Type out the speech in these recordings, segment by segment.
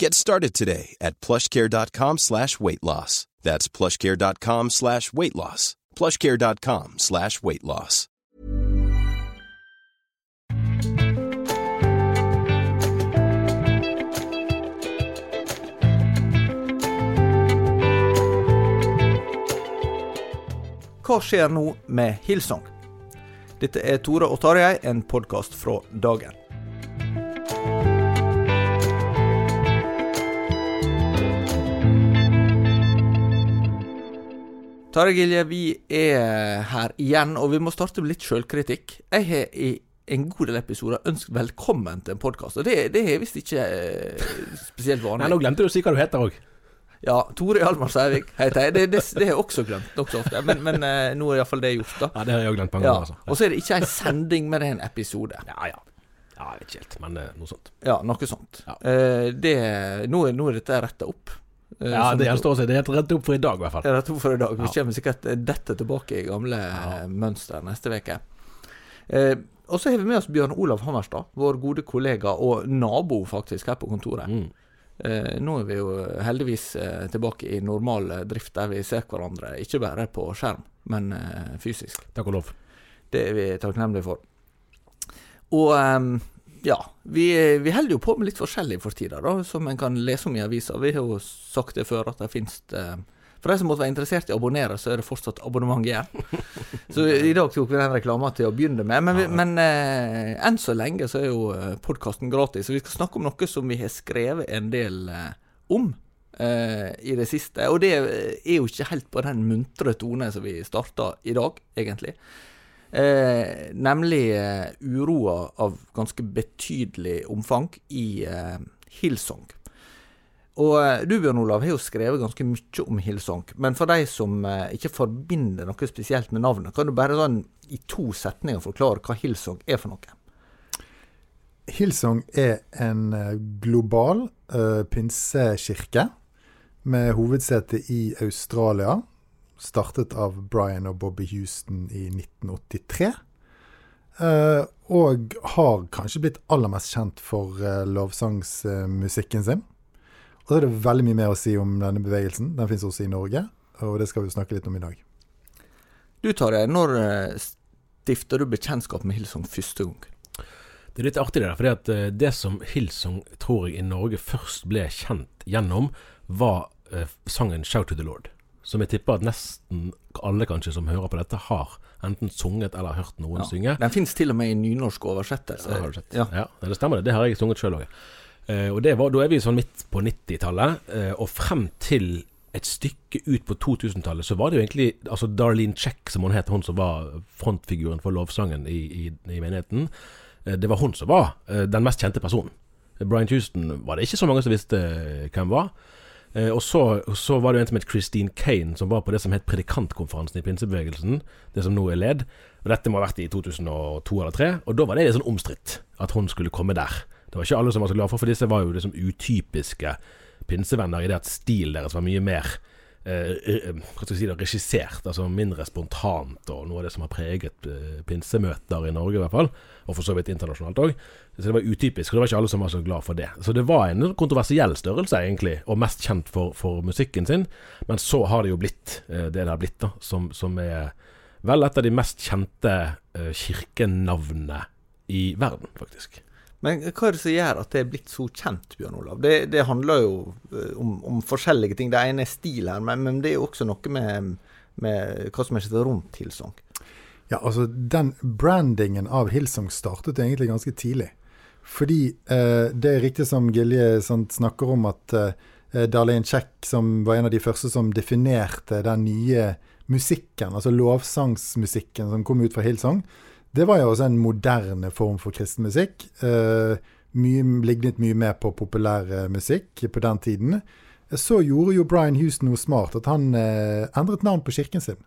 Get started today at plushcare.com slash weight loss. That's plushcare.com slash weight loss. plushcare.com slash weight loss. Hva skjer nå med Hillsong? Dette er Tore og Tarjei, en podkast fra dagen. Tarjei Gilje, vi er her igjen, og vi må starte med litt sjølkritikk. Jeg har i en god del episoder ønsket velkommen til en podkast, og det, det er visst ikke eh, spesielt vanlig. Nei, nå glemte du å si hva du heter òg. Ja, Tore Hjalmar Sævik heter jeg. Det, det, det har jeg også glemt nokså ofte, men, men eh, nå er iallfall det gjort, da. Ja, det har jeg òg glemt mange Ja. ganger. Altså. Og så er det ikke en sending, men det er en episode. Ja, ja. ja, jeg vet ikke helt, men eh, noe sånt. Ja, noe sånt. Ja. Eh, det, nå, er, nå er dette retta opp. Eh, Ja, det gjenstår å si. Det er rett opp for i dag, i hvert fall. Er rett opp for i dag. Vi Ja. kommer sikkert eh, dette tilbake i gamle Ja. eh, mønster neste uke. Eh, og så har vi med oss Bjørn Olav Hammerstad, vår gode kollega og nabo faktisk her på kontoret. Mm. Eh, nå er vi jo heldigvis eh, tilbake i normal drift, der vi ser hverandre ikke bare på skjerm, men eh, fysisk. Takk og lov. Det er vi takknemlige for. Og ehm, ja, vi, vi holder jo på med litt forskjellig for tida, da, som en kan lese om i avisa. Vi har jo sagt det før, at det finnes det For de som måtte være interessert i å abonnere, så er det fortsatt abonnement igjen. så i dag tok vi den reklamen til å begynne med. Men, vi, men eh, enn så lenge så er jo podkasten gratis. Så vi skal snakke om noe som vi har skrevet en del eh, om eh, i det siste. Og det er jo ikke helt på den muntre tone som vi starta i dag, egentlig. Eh, nemlig eh, uroa av ganske betydelig omfang i eh, Hillsong. Og eh, du Bjørn Olav har jo skrevet ganske mye om Hillsong, men for de som eh, ikke forbinder noe spesielt med navnet, kan du bare sånn i to setninger forklare hva Hillsong er for noe? Hillsong er en eh, global eh, pinsekirke med hovedsete i Australia. Startet av Brian og Bobby Houston i 1983. Uh, og har kanskje blitt aller mest kjent for uh, lovsangsmusikken sin. Og så er det veldig mye mer å si om denne bevegelsen. Den fins også i Norge, og det skal vi snakke litt om i dag. Du Tarjei, når eh, stifter du bekjentskap med Hillsong første gang? Det er litt artig det der, for eh, det som Hillsong tror jeg i Norge først ble kjent gjennom, var eh, sangen 'Shout to the Lord'. Som jeg tipper at nesten alle kanskje som hører på dette, har enten sunget eller hørt noen Ja. synge. Den fins til og med i nynorsk oversettelse. Ja? Ja. Ja, det stemmer det. Det har jeg sunget sjøl òg. Eh, og var, da er vi sånn midt på 90-tallet, eh, og frem til et stykke ut på 2000-tallet, så var det jo egentlig altså Darlene Check, som hun het, hun som var frontfiguren for lovsangen i, i, i menigheten. Eh, det var hun som var den mest kjente personen. Brian Houston var det ikke så mange som visste hvem var. Eh, og så, så var det jo en som het Christine Kane, som var på det som het predikantkonferansen i pinsebevegelsen, det som nå er led. Og dette må ha vært i 2002 eller 2003, og da var det litt sånn omstridt at hun skulle komme der. Det var ikke alle som var så glad for, for disse var jo liksom utypiske pinsevenner i det at stilen deres var mye mer eh, eh, skal si det, regissert, altså mindre spontant, og noe av det som har preget eh, pinsemøter i Norge, i hvert fall. Og for så vidt internasjonalt òg. Så det var utypisk, og det var ikke alle som var så glad for det. Så det var en kontroversiell størrelse, egentlig, og mest kjent for, for musikken sin. Men så har det jo blitt eh, det det har blitt, da, som, som er vel et av de mest kjente eh, kirkenavnene i verden, faktisk. Men hva er det som gjør at det er blitt så kjent, Bjørn Olav? Det, det handler jo eh, om, om, forskjellige ting. Det ene er stil her, men, men det er jo også noe med, med hva som er skjedd rundt Hillsong. Ja, altså den brandingen av Hillsong startet egentlig ganske tidlig. Fordi eh, det er riktig som Gilje sant, snakker om, at eh, Darlene Check, som var en av de første som definerte den nye musikken, altså lovsangsmusikken som kom ut fra Hillsong, det var jo også en moderne form for kristen musikk. Eh, mye, lignet mye mer på populær eh, musikk på den tiden. Så gjorde jo Brian Houston noe smart, at han eh, endret navn på kirken sin.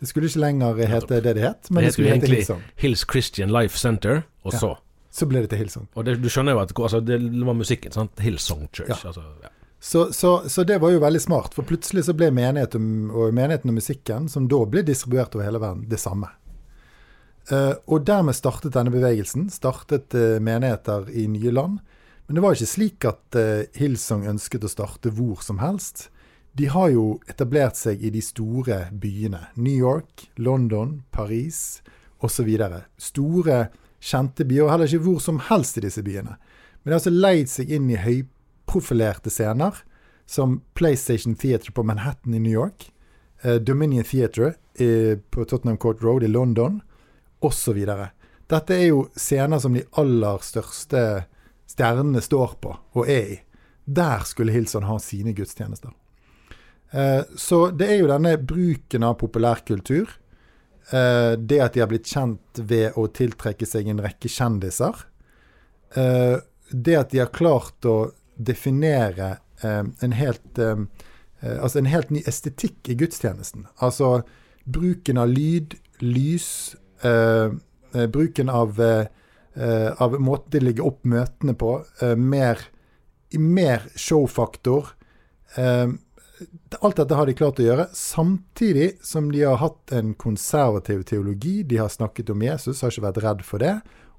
Det skulle ikke lenger hete det det het, men det, det skulle hete Hillsong. Hills Christian Life Center, og så ja, Så ble det til Hillsong. Og det, du skjønner jo at altså, det var musikken, sant? Hillsong Church. Ja. Altså, ja. Så, så, så, det var jo veldig smart, for plutselig så ble menigheten og, menigheten og musikken, som da ble distribuert over hele verden, det samme. Uh, og dermed startet denne bevegelsen. Startet uh, menigheter i nye land. Men det var ikke slik at uh, Hillsong ønsket å starte hvor som helst. De har jo etablert seg i de store byene. New York, London, Paris osv. Store, kjente byer. Og heller ikke hvor som helst i disse byene. Men de har altså leid seg inn i høyprofilerte scener, som PlayStation Theatre på Manhattan i New York. Dominion Theatre på Tottenham Court Road i London osv. Dette er jo scener som de aller største stjernene står på og er i. Der skulle Hilson ha sine gudstjenester. Eh, så det er jo denne bruken av populærkultur, eh, det at de har blitt kjent ved å tiltrekke seg en rekke kjendiser, eh, det at de har klart å definere en helt Altså en helt ny estetikk i gudstjenesten. Altså bruken av lyd, lys, bruken av, eh, av måten de legger opp møtene på, mer, mer showfaktor. alt dette har de klart å gjøre, samtidig som de har hatt en konservativ teologi. De har snakket om Jesus, har ikke vært redd for det.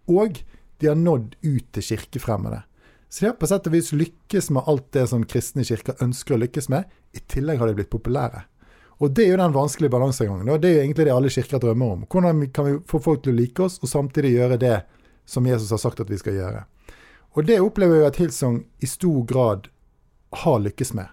Og de har nådd ut til kirkefremmede. Så de har på sett og vis lykkes med alt det som kristne kirker ønsker å lykkes med. I tillegg har de blitt populære. Og det er jo den vanskelige balansegangen. Det er jo egentlig det alle kirker drømmer om. Hvordan kan vi få folk til å like oss, og samtidig gjøre det som Jesus har sagt at vi skal gjøre. Og det opplever jeg at Hilsong i stor grad har lykkes med.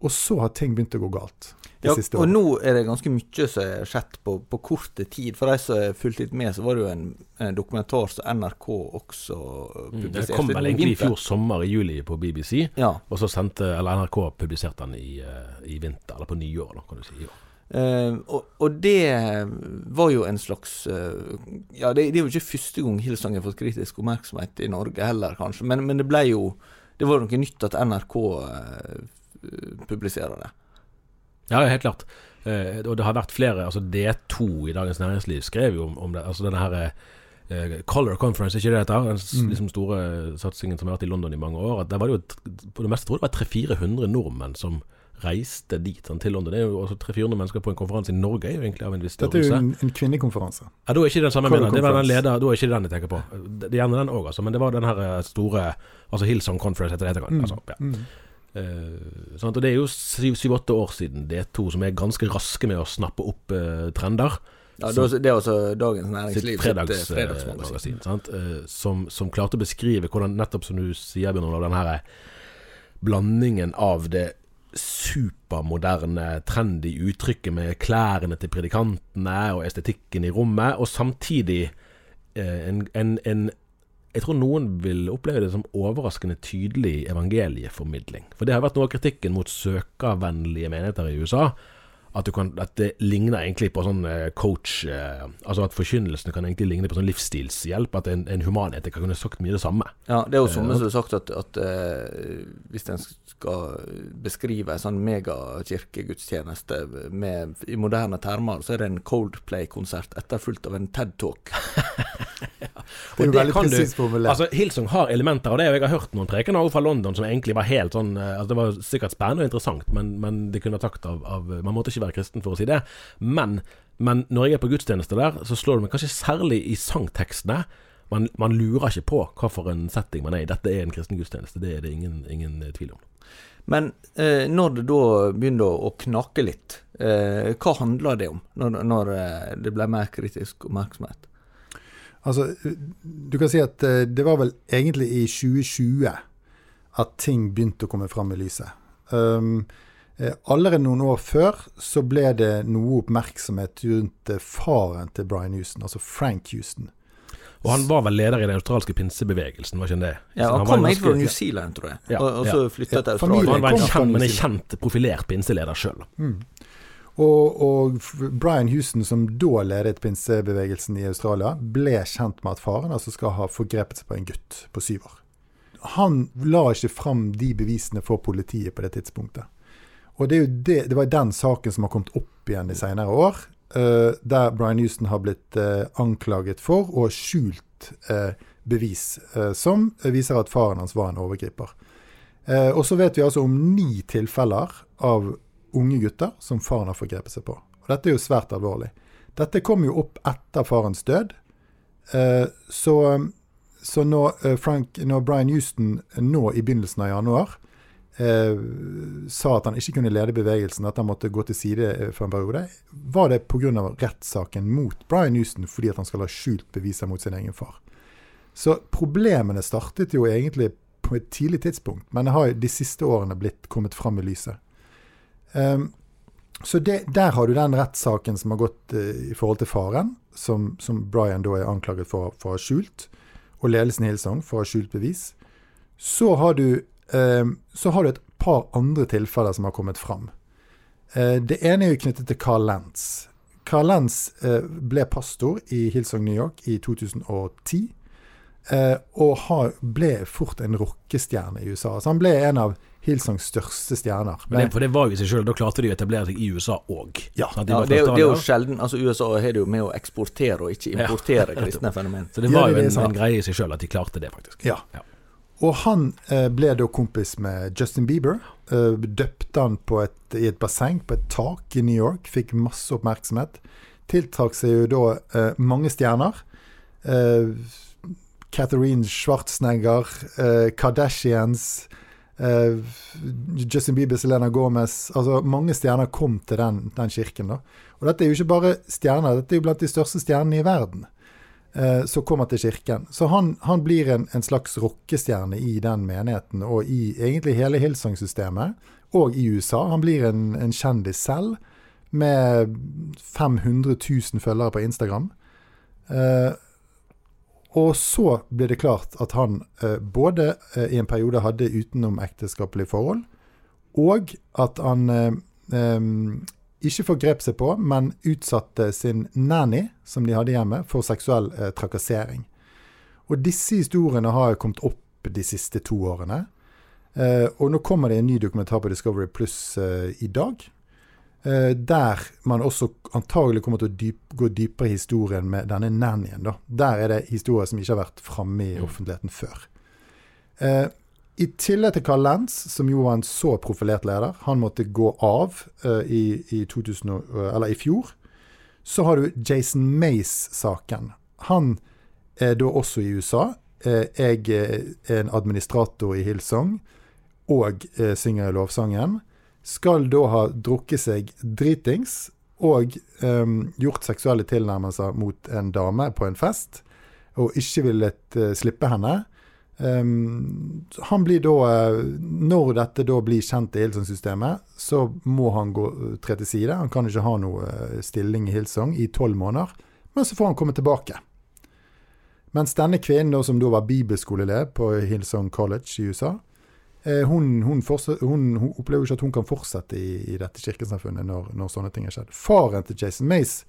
Og så har ting begynt å gå galt. Ja, og nå er det ganske mye som er skjedd på, på korte tid. For de som har fulgt litt med, så var det jo en, en dokumentar som NRK også publiserte. Mm, det kom vel egentlig i fjor sommer, i juli, på BBC. Ja. Og så sendte, eller NRK publiserte den i, uh, i vinter, eller på nyår, kan du si. Uh, og, og, det var jo en slags uh, Ja, det, det, er jo ikke første gang Hillsong har fått kritisk oppmerksomhet i Norge heller, kanskje. Men, men det ble jo Det var noe nytt at NRK publiserer det. Ja, helt klart. Eh, og det har vært flere altså D2 i Dagens Næringsliv skrev jo om, om det. Altså denne her eh, Color Conference, ikke det heter? Den mm. liksom store satsingen som har vært i London i mange år. At der var det jo på det meste tror jeg det var 300-400 nordmenn som reiste dit sånn, til London. Det er jo også 300-400 mennesker på en konferanse i Norge er jo egentlig av en viss størrelse. Dette er jo en, en kvinnekonferanse. Ja, Da er ikke den samme mener. Det var den leder, da er ikke den jeg tenker på. Det er gjerne den òg, altså. Men det var den her eh, store Altså Hillsong Conference heter det. Mm. Altså, ja. Mm. Uh, og Det er jo syv-åtte år siden D2 som er ganske raske med å snappe opp uh, trender. Ja, Det er også Dagens Næringsliv sitt fredags, sitt, fredagsmagasin. Uh, som, som, klarte å beskrive hvordan, nettopp som du sier, Bjørn Olav, den her blandingen av det supermoderne, trendy uttrykket med klærne til predikantene og estetikken i rommet, og samtidig en, en, en jeg tror noen vil oppleve det som overraskende tydelig evangelieformidling. For det har vært noe av kritikken mot søkervennlige menigheter i USA. At, kan, at, det ligner egentlig på sånn eh, coach eh, Altså at forkynnelsen kan egentlig ligne på sånn livsstilshjelp. At en, en kan kunne sagt mye det samme. Ja, det er jo somme som har sagt at, at uh, hvis en skal beskrive en sånn megakirkegudstjeneste i moderne termer, så er det en Coldplay-konsert etterfulgt av en TED-talk. Det er jo veldig presist formulert. Altså, Hilsung har elementer av det, og jeg har hørt noen prekener fra London som egentlig var helt sånn eh, altså Det var sikkert spennende og interessant, men, men det kunne sagt av, av Man måtte ikke være kristen for å si det. Men, men når jeg er på gudstjeneste der, så slår det meg kanskje særlig i sangtekstene. Man, man lurer ikke på hva for en setting man er i. Dette er en kristen gudstjeneste, det er det ingen, ingen eh, tvil om. Men eh, når det da begynner å, å knake litt, eh, hva handler det om? Når, når eh, det ble mer kritisk oppmerksomhet? Altså, du kan si at eh, det var vel egentlig i 2020 at ting begynte å komme fram i lyset. Um, allerede noen år før så ble det noe oppmerksomhet rundt eh, faren til Brian Houston, altså Frank Houston. Og han var vel leder i den australske pinsebevegelsen, var ikke han det? Ja, han, han, kom egentlig fra New Zealand, tror jeg, Ja, og, og så flyttet flytta til Australia. Han var en kjent, men en kjent profilert pinseleder sjøl. Og, og Brian Houston, som da ledet pinsebevegelsen i Australia, ble kjent med at faren altså skal ha forgrepet seg på en gutt på syv år. Han la ikke fram de bevisene for politiet på det tidspunktet. Og det, det, det var den saken som har kommet opp igjen i senere år, uh, der Brian Houston har blitt uh, anklaget for og skjult uh, bevis som viser at faren hans var en overgriper. Og så vet vi altså om ni tilfeller av unge gutter som faren har forgrepet seg på. Og Dette er jo svært alvorlig. Dette kom jo opp etter farens død. Eh, så så når, eh, Frank, når Brian Houston nå i begynnelsen av januar eh, sa at han ikke kunne lede bevegelsen, at han måtte gå til side eh, for en periode, var det pga. rettssaken mot Brian Houston fordi at han skal ha skjult beviser mot sin egen far. Så problemene startet jo egentlig på et tidlig tidspunkt, men det har de siste årene blitt kommet fram i lyset. Ehm, så det, der har du den rettssaken som har gått uh, i forhold til faren, som, som Brian da er anklaget for, for å ha skjult, og ledelsen i Hillsong for å ha skjult bevis. Så har du, um, så har du et par andre tilfeller som har kommet fram. Uh, det ene er jo knyttet til Carl Lentz. Carl Lentz uh, ble pastor i Hillsong New York i 2010. Eh, og har, ble fort en rockestjerne i USA. Så han ble en av Hillsongs største stjerner. Men det, for det var jo i seg sjøl. Da klarte de å etablere seg i USA òg. Ja. Ja, det, er jo, det er jo sjelden altså USA har det jo med å eksportere og ikke importere Ja. kristne fenomen. Så det Ja, var det jo en, en greie i seg sjøl at de klarte det, faktisk. Ja. Ja. Og han eh, ble da kompis med Justin Bieber. Eh, døpte han på et, i et basseng på et tak i New York. Fikk masse oppmerksomhet. Tiltrakk seg jo da eh, mange stjerner. Eh, Catherine Schwarzenegger, eh, Kardashians, eh, Justin Bieber, Selena Gomez Altså mange stjerner kom til den, den kirken. da. Og dette er jo ikke bare stjerner, dette er jo blant de største stjernene i verden eh, som kommer til kirken. Så han, han blir en, en slags rockestjerne i den menigheten, og i egentlig hele Hillsong-systemet, og i USA. Han blir en, en kjendis selv, med 500 000 følgere på Instagram. Eh, og så ble det klart at han eh, både eh, i en periode hadde utenomekteskapelige forhold, og at han eh, eh, ikke forgrep seg på, men utsatte sin nanny, som de hadde hjemme, for seksuell eh, trakassering. Og disse historiene har kommet opp de siste to årene. Eh, og nå kommer det en ny dokumentar på Discovery Pluss i dag. Eh, der man også antagelig kommer til å dyp, gå dypere i historien med denne nannyen. Da. Der er det historier som ikke har vært framme i offentligheten før. Eh, I tillegg til Carl Lenz, som jo var en så profilert leder, han måtte gå av eh, i, i, 2000, eller i fjor. Så har du Jason Mace-saken. Han er da også i USA. Eh, jeg er en administrator i Hillsong og eh, synger i lovsangen. Skal da ha drukket seg dritings og um, gjort seksuelle tilnærmelser mot en dame på en fest, og ikke villet uh, slippe henne. Um, han blir da, uh, Når dette da blir kjent i Hilsong-systemet, så må han gå, tre til side. Han kan ikke ha noe stilling i Hilsong i tolv måneder, men så får han komme tilbake. Mens denne kvinnen, da, som da var bibelskoleelev på Hillsong College i USA, hun, hun, hun, hun opplever ikke at hun kan fortsette i, i dette kirkesamfunnet når, når sånne ting har skjedd. Faren til Jason Mace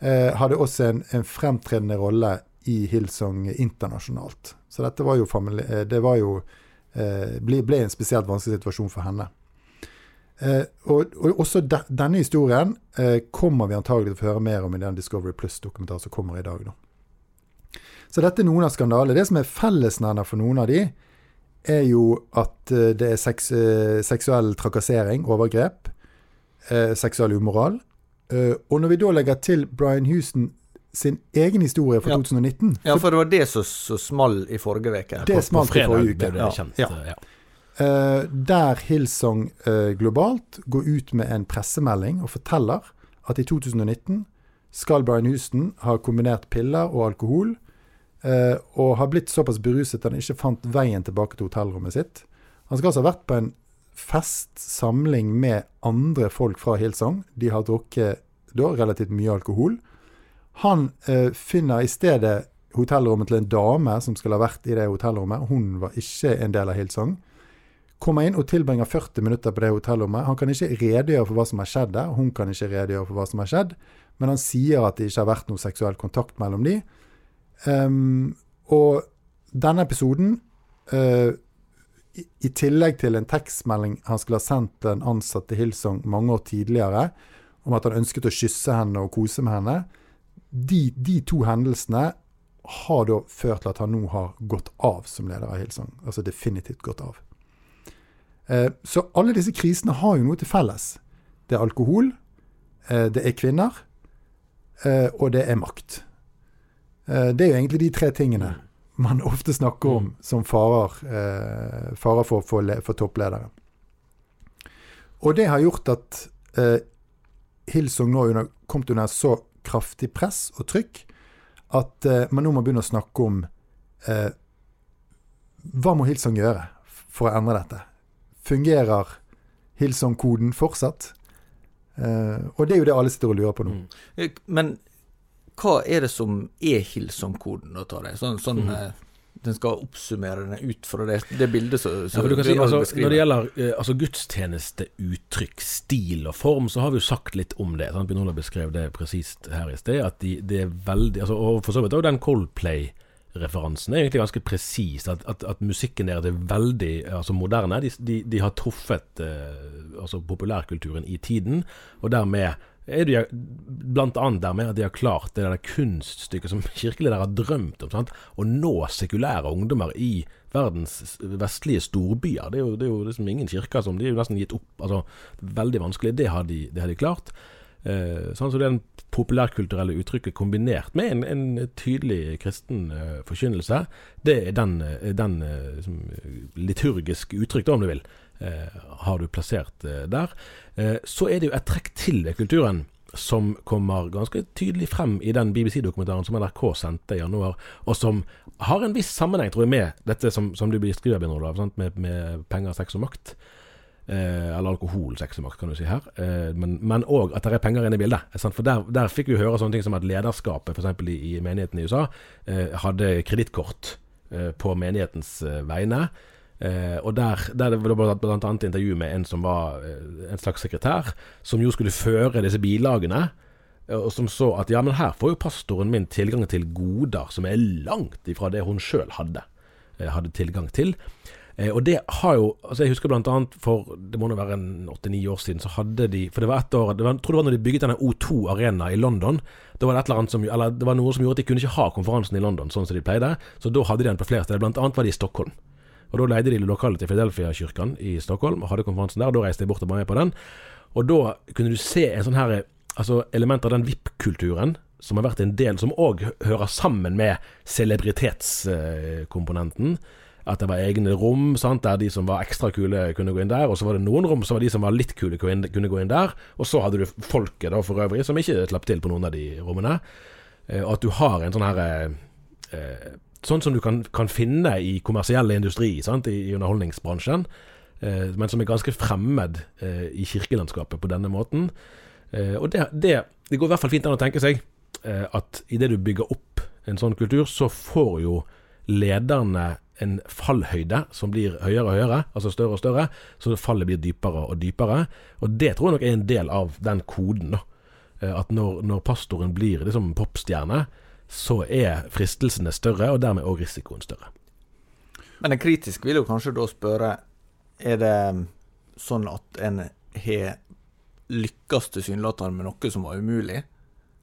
eh, hadde også en, en fremtredende rolle i Hillsong internasjonalt. Så dette var jo, famili- eh, det var jo eh, ble, ble en spesielt vanskelig situasjon for henne. Eh, og, og også de, denne historien eh, kommer vi antagelig til å få høre mer om i den Discovery Plus-dokumentaren som kommer i dag. Da. Så dette er noen av skandalene. Det som er fellesnevner for noen av de, er jo at eh, det er seks, eh, seksuell trakassering, overgrep, eh, seksuell umoral. Eh, og når vi da legger til Brian Houston sin egen historie fra Ja. 2019 Ja, for det var det som small i forrige uke. Det smalt i forrige uke. Ja. kjent. Ja. eh, ja. Eh, der Hillsong eh, globalt går ut med en pressemelding og forteller at i 2019 skal Brian Houston ha kombinert piller og alkohol, eh, og har blitt såpass beruset at han ikke fant veien tilbake til hotellrommet sitt. Han skal altså ha vært på en festsamling med andre folk fra Hillsong. De har drukket da relativt mye alkohol. Han eh, finner i stedet hotellrommet til en dame som skal ha vært i det hotellrommet. Hun var ikke en del av Hillsong. Kommer inn og tilbringer 40 minutter på det hotellrommet. Han kan ikke redegjøre for hva som har skjedd der. Hun kan ikke redegjøre for hva som har skjedd. Men han sier at det ikke har vært noe seksuell kontakt mellom de. Ehm, og denne episoden, uh, i, i tillegg til en tekstmelding han skulle ha sendt en ansatt til Hillsong mange år tidligere, om at han ønsket å kysse henne og kose med henne, de, de to hendelsene har da ført til at han nå har gått av som leder av Hillsong. Altså definitivt gått av. Uh, Så alle disse krisene har jo noe til felles. Det er alkohol, uh, det er kvinner, og det er makt. Eh, Det er jo egentlig de tre tingene man ofte snakker om som farer, eh, farer for, for, for toppledere. Og det har gjort at eh, Hillsong nå under, kommet under så kraftig press og trykk at eh, man nå må begynne å snakke om eh, hva må Hillsong gjøre for å endre dette? Fungerer Hillsong-koden fortsatt? Eh, og det er jo det alle sitter og lurer på nå. Eh, Men hva er det som er Hillsong-koden, da, tar jeg? Sånn, sånn mm eh, den skal oppsummere den ut fra det, det bildet som Ja, du kan si, altså, når det gjelder eh, altså gudstjeneste, uttrykk, stil og form, så har vi jo sagt litt om det. Sant? Binola beskrev det presist her i sted. At de, det er veldig altså, Og for så vidt òg den Coldplay-referansen er egentlig ganske presis. At, at, at musikken deres er veldig altså, moderne. De, de, de har truffet eh, altså, populærkulturen i tiden, og dermed er det blant annet dermed at de har klart det der kunststykket som kirkeledere har drømt om. Sant? Å nå sekulære ungdommer i verdens vestlige storbyer. Det er jo, det er jo liksom ingen kirker som De er jo nesten gitt opp. Altså, veldig vanskelig. Det har de, det har de klart. Eh, sånn så det er den populærkulturelle uttrykket kombinert med en, en tydelig kristen eh, forkynnelse, det er den, eh, den eh, liksom, liturgiske uttrykk, om du vil, har du plassert eh, der. Eh, så er det jo et trekk til ved kulturen som kommer ganske tydelig frem i den BBC-dokumentaren som NRK sendte i januar, og som har en viss sammenheng, tror jeg, med dette som, som du beskriver, Bjørn Olav. Med, med penger, sex og makt. Eh, eller alkohol, sex og makt, kan du si her. Eh, men òg at det er penger inne i bildet. For der, der fikk vi høre sånne ting som at lederskapet f.eks. I, i menigheten i USA eh, hadde kredittkort eh, på menighetens eh, vegne. Eh, og der, der det blant annet intervju med en som var eh, en slags sekretær, som jo skulle føre disse bilagene. eh, Og som så at ja, men her får jo pastoren min tilgang til goder som er langt ifra det hun sjøl hadde, eh, hadde tilgang til. Eh, og det har jo altså Jeg husker annet for det må nå være en åtte-ni år siden, så hadde de For det var ett år var, Jeg tror det var når de bygget denne O2 Arena i London. Da var det et eller annet som Eller det var noe som gjorde at de kunne ikke ha konferansen i London sånn som de pleide. Så da hadde de den på flere steder. Blant annet var de i Stockholm. Og Da leide de lokalet til Fidelfia-kirken i Stockholm og hadde konferansen der. og Da reiste jeg bort og var med på den. Og da kunne du se en sånn her Altså element av den VIP-kulturen som har vært en del, som òg hører sammen med celebritetskomponenten. At det var egne rom sant, der de som var ekstra kule, kunne gå inn der. Og så var det noen rom som var de som var litt kule, kunne gå inn der. Og så hadde du folket da for øvrig, som ikke slapp til på noen av de rommene. Eh, Og at du har en sånn her eh, Sånn som du kan, kan finne i kommersiell industri, sant, i, i underholdningsbransjen. Eh, men som er ganske fremmed eh, i kirkelandskapet på denne måten. Eh, og det, det, det går i hvert fall fint an å tenke seg eh, at idet du bygger opp en sånn kultur, så får jo lederne en fallhøyde som blir høyere og høyere, altså større og større, så fallet blir dypere og dypere. Og det tror jeg nok er en del av den koden. da. Eh, At når, når pastoren blir liksom popstjerne, så er fristelsene større, og dermed òg risikoen større. Men en kritisk vil jo kanskje da spørre Er det sånn at en har lykkes tilsynelatende med noe som var umulig,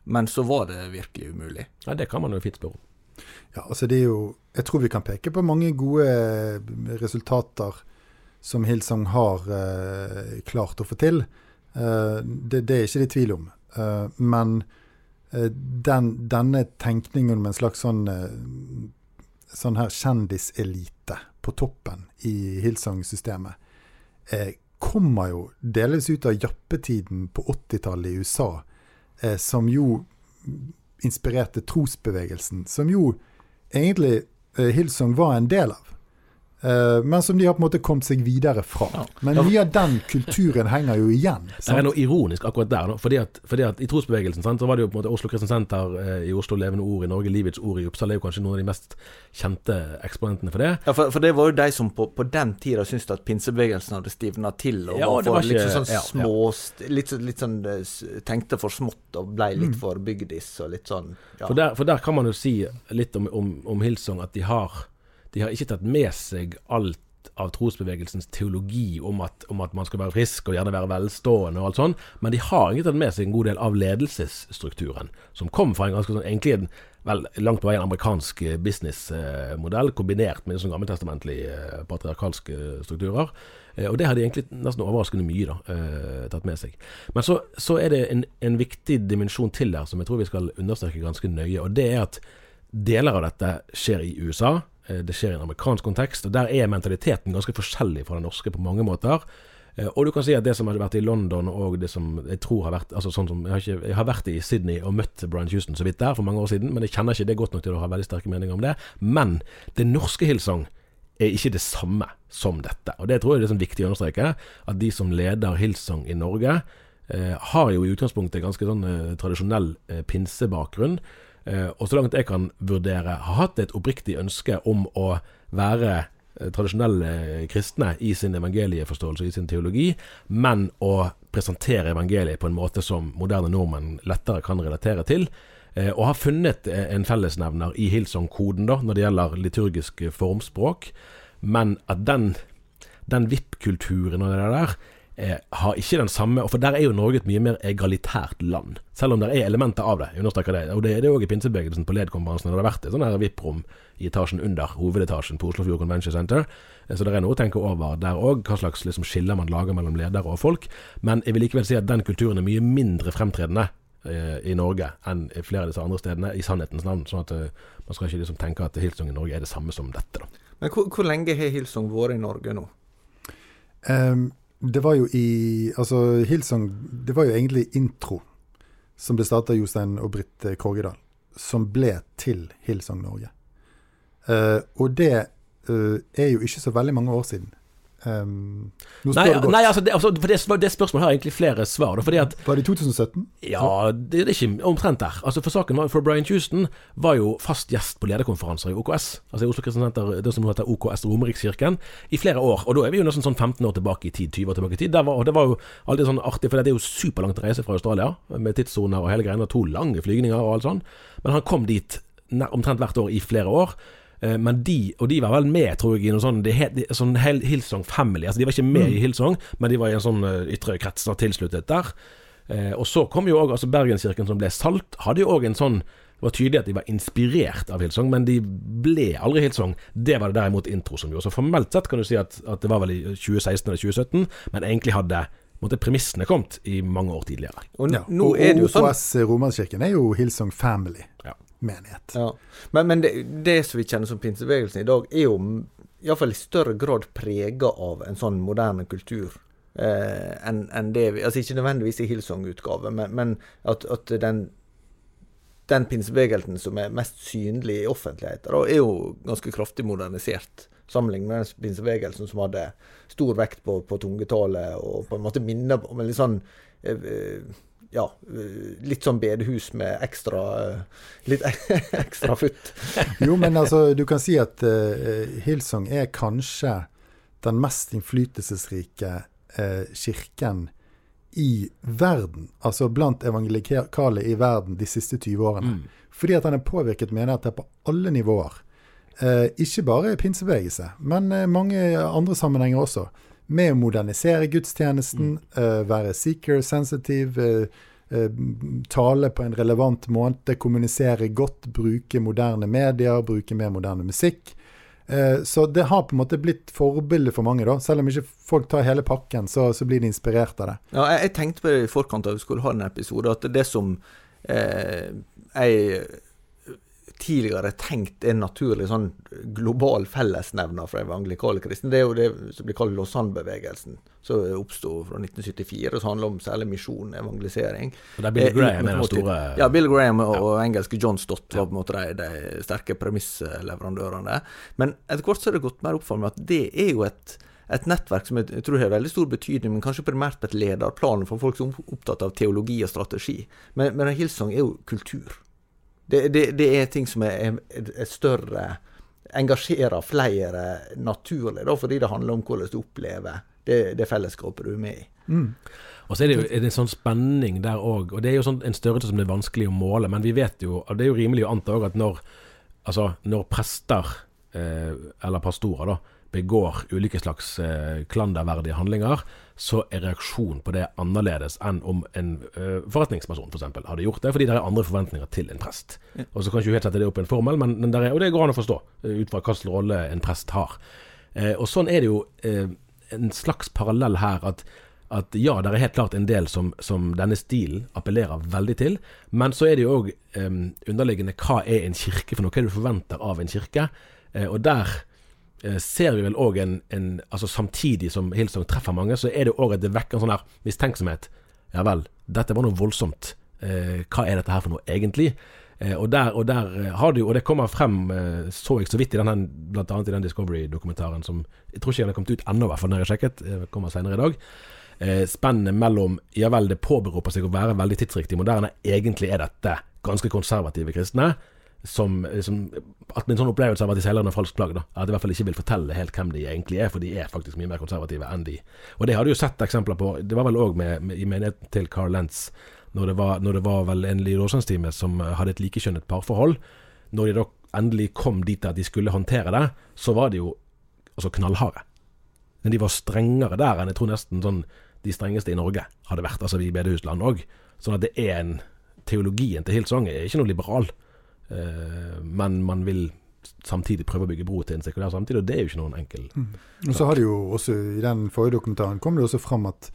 men så var det virkelig umulig? Ja, Det kan man jo fint spørre om. Ja, altså det er jo Jeg tror vi kan peke på mange gode resultater som Hillsong har eh, klart å få til. Eh, det, det, er ikke det tvil om. Eh, men eh, den, denne tenkningen om en slags sånn sånn her kjendiselite på toppen i Hillsong-systemet eh, kommer jo delvis ut av jappetiden på 80-tallet i USA, eh, som jo inspirerte trosbevegelsen, som jo egentlig eh, Hillsong var en del av. Uh, men som de har på en måte kommet seg videre fra. Ja. Men mye av den kulturen henger jo igjen. Sant? Det er noe ironisk akkurat der. Fordi at, fordi at I trosbevegelsen sant, så var det jo på en måte Oslo Kristen Senter uh, i Oslo, Levende Ord i Norge, Livets Ord i Uppsala er jo kanskje noen av de mest kjente eksponentene for det. Ja, for, for det var jo de som på, på den tida syntes at pinsebevegelsen hadde stivna til og ja, var for ikke, litt sånn ja, små litt, litt, sånn eh, tenkte for smått og ble litt mm. for bygdis og litt sånn for der, for, der, kan man jo si litt om, om, om Hilsong, at de har de har ikke tatt med seg alt av trosbevegelsens teologi om at, om at, man skal være frisk og gjerne være velstående og alt sånn, men de har ikke tatt med seg en god del av ledelsesstrukturen, som kom fra en ganske sånn egentlig en vel, langt på vei en amerikansk businessmodell, kombinert med sånn gammeltestamentlige eh, patriarkalske strukturer. Eh, og det har de egentlig nesten overraskende mye da, eh, tatt med seg. Men så, så er det en, en viktig dimensjon til der som jeg tror vi skal understreke ganske nøye, og det er at deler av dette skjer i USA. Eh, det skjer i en amerikansk kontekst, og der er mentaliteten ganske forskjellig fra den norske på mange måter. Eh, og du kan si at det som har vært i London, og det som jeg tror har vært altså sånn som, jeg har, ikke, jeg har vært i Sydney og møtt Brian Houston så vidt der for mange år siden, men jeg kjenner ikke det godt nok til å ha veldig sterke meninger om det. Men det norske Hillsong er ikke det samme som dette. Og det tror jeg det er sånn viktig å understreke. At de som leder Hillsong i Norge, eh, har jo i utgangspunktet ganske sånn eh, tradisjonell eh, pinsebakgrunn. Eh, og så langt jeg kan vurdere, har hatt et oppriktig ønske om å være eh, tradisjonelle kristne i sin evangelieforståelse, i sin teologi, men å presentere evangeliet på en måte som moderne nordmenn lettere kan relatere til. Eh, og har funnet en fellesnevner i Hillsong-koden da, når det gjelder liturgisk formspråk, men at den, den VIP-kulturen og det der eh, har ikke den samme For der er jo Norge et mye mer egalitært land. Selv om det er elementer av det. Jeg understreker det. Og det er det òg i pinsebevegelsen på LED-konferansen. Det har vært et sånn VIP-rom i etasjen under hovedetasjen på Oslofjord Convention Center. Eh, så det er noe å tenke over der òg, hva slags liksom, skiller man lager mellom ledere og folk. Men jeg vil likevel si at den kulturen er mye mindre fremtredende eh, i Norge enn i flere av disse andre stedene, i sannhetens navn. Sånn at man skal ikke liksom tenke at Hilsung i Norge er det samme som dette. Da. Men hvor, hvor lenge har Hilsung vært i Norge nå? Um, det var jo i Altså, Hillsong Det var jo egentlig intro som ble starta av Jostein og Britt Korgedal, som ble til Hillsong Norge. Uh, og det uh, er jo ikke så veldig mange år siden. Um, nei, nei, altså, det, altså det, det, spørsmålet har egentlig flere svar. At, var det i 2017? Ja, det, er ikke omtrent der. Altså For saken var, for Brian Houston var jo fast gjest på lederkonferanser i OKS, altså i Oslo Kristent Senter, det som heter OKS Romerikskirken, i flere år. Og da er vi jo nesten sånn 15 år tilbake i tid, 20 år tilbake i tid. Var, og det var jo alltid sånn artig, for det er jo superlangt reise fra Australia, med tidssoner og hele greia, to lange flygninger og alt sånn. Men han kom dit omtrent hvert år i flere år. Eh, men de, og de var vel med, tror jeg, i noe sånn, det, de, sånn Hillsong Family. Altså De var ikke med mm. i Hillsong, men de var i en sånn uh, ytre krets tilsluttet der. Eh, og så kom jo òg altså Bergenskirken, som ble Salt, hadde jo òg en sånn det var tydelig at de var inspirert av Hillsong, men de ble aldri Hillsong. Det var det derimot Intro som gjorde. Så formelt sett kan du si at, at det var vel i 2016 eller 2017, men egentlig hadde måtte premissene kommet i mange år tidligere. Og, ja, nå og, er det jo sånn OKS Romerskirken er jo Hillsong Family. Ja menighet. Ja. Men, men det, det, som vi kjenner som pinsebevegelsen i dag, er jo iallfall i større grad prega av en sånn moderne kultur. Eh, enn en det vi, altså Ikke nødvendigvis i Hillsong-utgave, men, men, at, at den, den pinsebevegelsen som er mest synlig i offentligheten, er jo ganske kraftig modernisert. Sammenlignet med den pinsebevegelsen som hadde stor vekt på, på tungetale og på en måte minner om en litt sånn eh, eh ja, eh, litt sånn bedehus med ekstra eh, litt ekstra futt. jo, men altså, du kan si at uh, Hillsong er kanskje den mest innflytelsesrike uh, kirken i verden, altså blant evangelikale i verden de siste 20 årene. Mm. Fordi at han er påvirket menigheter på alle nivåer. Uh, ikke bare pinsebevegelse, men mange andre sammenhenger også med å modernisere gudstjenesten, mm. uh, være seeker sensitive, uh, eh, tale på en relevant måte, kommunisere godt, bruke moderne medier, bruke mer moderne musikk. Eh, så det har på en måte blitt forbilde for mange, da. Selv om ikke folk tar hele pakken, så, så blir de inspirert av det. Ja, jeg, jeg tenkte på det i forkant av vi skulle ha en episode, at det som eh, jeg tidligere tenkt er en naturlig sånn global fellesnevner for evangelikale kristne, det er jo det som blir kalt Lausanne-bevegelsen, som oppsto fra 1974, som handler om særlig misjon, evangelisering. Og det er Bill Eh, Graham er den store Ja, Bill Graham og, og engelske John Stott var på en måte de, de sterke premissleverandørene. Men etter hvert så har det gått mer opp for meg at det er jo et et nettverk som jeg tror har veldig stor betydning, men kanskje primært på et lederplan for folk som er opptatt av teologi og strategi. Men, men Hillsong er jo kultur. Det, det, det er ting som er, er, er større Engasjerer flere naturlig, da, fordi det handler om hvordan du opplever det, det fellesskapet du er med i. Og så er det jo er det en sånn spenning der òg. Og det er jo sånn en størrelse som det er vanskelig å måle. Men vi vet jo, og det er jo rimelig å anta òg at når, altså, når prester, eh, eller pastorer, da, begår ulike slags eh, klanderverdige handlinger, så er reaksjonen på det annerledes enn om en uh, forretningsperson f.eks. For hadde gjort det, fordi det er andre forventninger til en prest. Og så kan ikke helt sette det opp i en formel, men, men der er, og det går an å forstå, eh, ut fra hvilken rolle en prest har. Uh, og sånn er det jo uh, en slags parallell her, at at ja, det er helt klart en del som, som denne stilen appellerer veldig til. Men så er det jo òg um, underliggende hva er en kirke for noe? Hva er det du forventer av en kirke? Eh, og der ser vi vel òg en, en Altså samtidig som Hillsong treffer mange, så er det òg at det vekker en sånn her mistenksomhet. Ja vel, dette var noe voldsomt. Eh, hva er dette her for noe egentlig? Eh, og der, og der eh, har du og det kommer frem, eh, så jeg så vidt i denne, blant annet i den Discovery-dokumentaren som Jeg tror ikke den har kommet ut ennå, i hvert fall når jeg sjekket. eh, kommer senere i dag eh, spennet mellom ja vel, det påberoper seg å være veldig tidsriktig moderne, egentlig er dette ganske konservative kristne. Som, som At min sånn opplevelse av at de selger noen falsk plagg, da. At de i hvert fall ikke vil fortelle helt hvem de egentlig er, for de er faktisk mye mer konservative enn de. Og det har du jo sett eksempler på. Det var vel òg i menigheten til Carl Lentz, når det var, når det var vel en Lillåsens-time som hadde et likekjønnet parforhold. Når de da endelig kom dit at de skulle håndtere det, så var de jo altså knallharde. Men de var strengere der enn jeg tror nesten sånn de strengeste i Norge hadde vært, altså vi i bedehusland òg. Sånn at det er en Teologien til Hilsong er ikke noe liberal, eh, men man vil samtidig prøve å bygge bro til en sekulær samtid, og det er jo ikke noen enkel Og så har det jo også, i den forrige dokumentaren, kom det også fram at,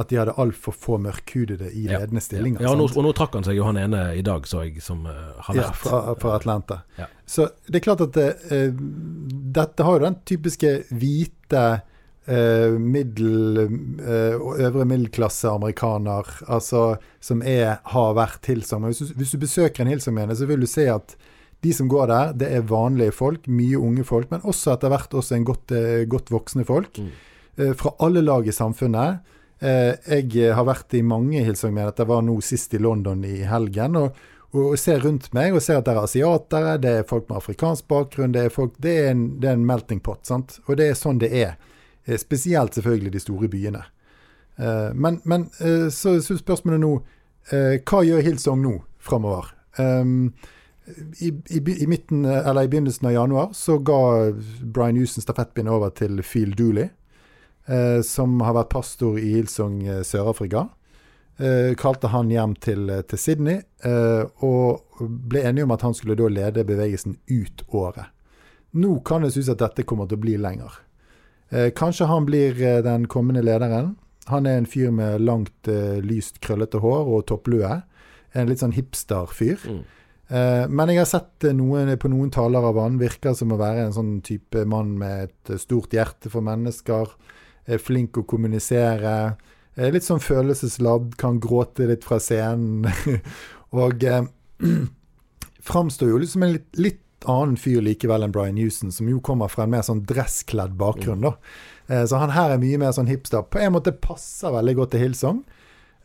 at de hadde altfor få mørkhudede i Ja. ledende stillinger. Ja, og nå, og nå trakk han seg jo han ene i dag, så jeg, som uh, har Ja, vært fra, fra Atlanta. Ja. Så det er klart at det, eh, dette har jo den typiske hvite eh, middel, eh, øvre middelklasse amerikaner, altså som er, har vært Hillsong. Hvis hvis du besøker en Hillsong-menighet, så vil du se at de som går der, det er vanlige folk, mye unge folk, men også etter hvert også en godt, eh, godt voksne folk. Mm. eh, Fra alle lag i samfunnet. Eh, Jeg har vært i mange Hillsong-menigheter. Jeg var nå sist i London i helgen. og og ser rundt meg og ser at det er asiatere, det er folk med afrikansk bakgrunn, det er, folk, det er, en, det er en melting pot. sant? Og det er sånn det er. Eh, Spesielt selvfølgelig de store byene. Eh, Men, men eh, så, så spørsmålet nå Hva gjør Hillsong nå framover? Um, i, i, i, midten, eller I begynnelsen av januar så ga Brian Houston stafettpinnen over til Phil Dooley, som har vært pastor i Hillsong Sør-Afrika. Kalte han hjem til, til Sydney, og ble enige om at han skulle da lede bevegelsen ut året. Nå kan det synes at dette kommer til å bli lenger. Eh, kanskje han blir eh, den kommende lederen. Han er en fyr med langt, eh, lyst, krøllete hår og topplue. En litt sånn hipster-fyr. Mm. Men jeg har sett noen, på noen taler av han virker som å være en sånn type mann med et stort hjerte for mennesker. Er flink å kommunisere. Er litt sånn følelsesladd, kan gråte litt fra scenen. og eh, framstår jo liksom en litt, litt annen fyr likevel enn Brian Houston, som jo kommer fra en mer sånn dresskledd bakgrunn. da. Eh, så han her er mye mer sånn hipster. På en måte passer veldig godt til Hillsong.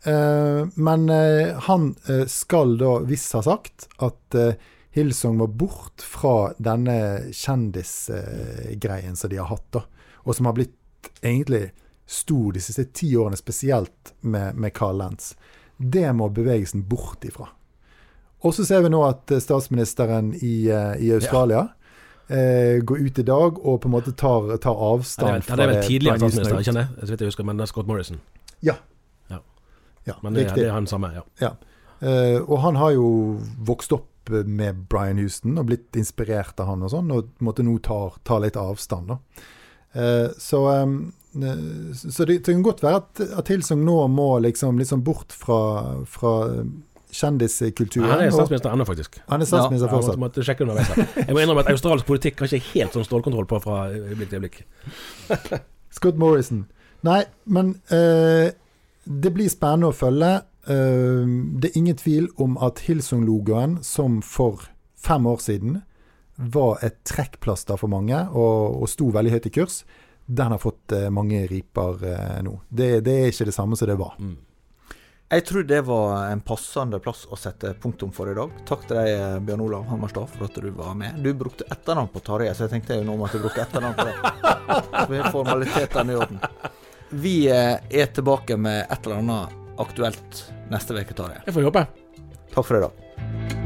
Eh, men eh, han eh, skal da visst ha sagt at eh, Hillsong må bort fra denne kjendisgreien som de har hatt, da. Og som har blitt egentlig stor de siste ti årene, spesielt med, med Carl Lentz. Det må bevegelsen bort ifra. Og så ser vi nå at eh, statsministeren i, eh, i Australia eh, går ut i dag og på en måte tar, tar Ja, avstand det er vel- ja, det er vel tidligere statsminister, ikke det? Jeg vidt jeg husker, men det er Scott Morrison. Ja. Ja. Ja, Men det, det er han samme, ja. Ja. Eh, og han har jo vokst opp med Brian Houston og blitt inspirert av han og sånn, og måtte nå ta, ta litt avstand, da. Eh, så så det, det kan godt være at, at nå må liksom, liksom bort fra, fra kjendiskulturen. Han er statsminister ennå, faktisk. han er statsminister Ja, jeg fortsatt. måtte, måtte sjekke underveis. Jeg må innrømme at australsk politikk har ikke helt sånn stålkontroll på fra øyeblikk til øyeblikk. Scott Morrison. Nei, men eh, det blir spennende å følge. Eh, det er ingen tvil om at Hilsung-logoen, som for fem år siden var et trekkplaster for mange og, og sto veldig høyt i kurs, den har fått eh, mange riper eh, nå. Det, det er ikke det samme som det var. Jeg tror det var en passende plass å sette punktum for i dag. Takk til deg, eh, Bjørn Olav Hammerstad, for at du var med. Du brukte etternavn på Tarjei, så jeg tenkte jo nå måtte jeg bruke etternavn på det. Så vi formalitetene i orden. Vi eh, er tilbake med et eller annet aktuelt neste uke, Tarjei. Jeg får håpe. Takk for i dag.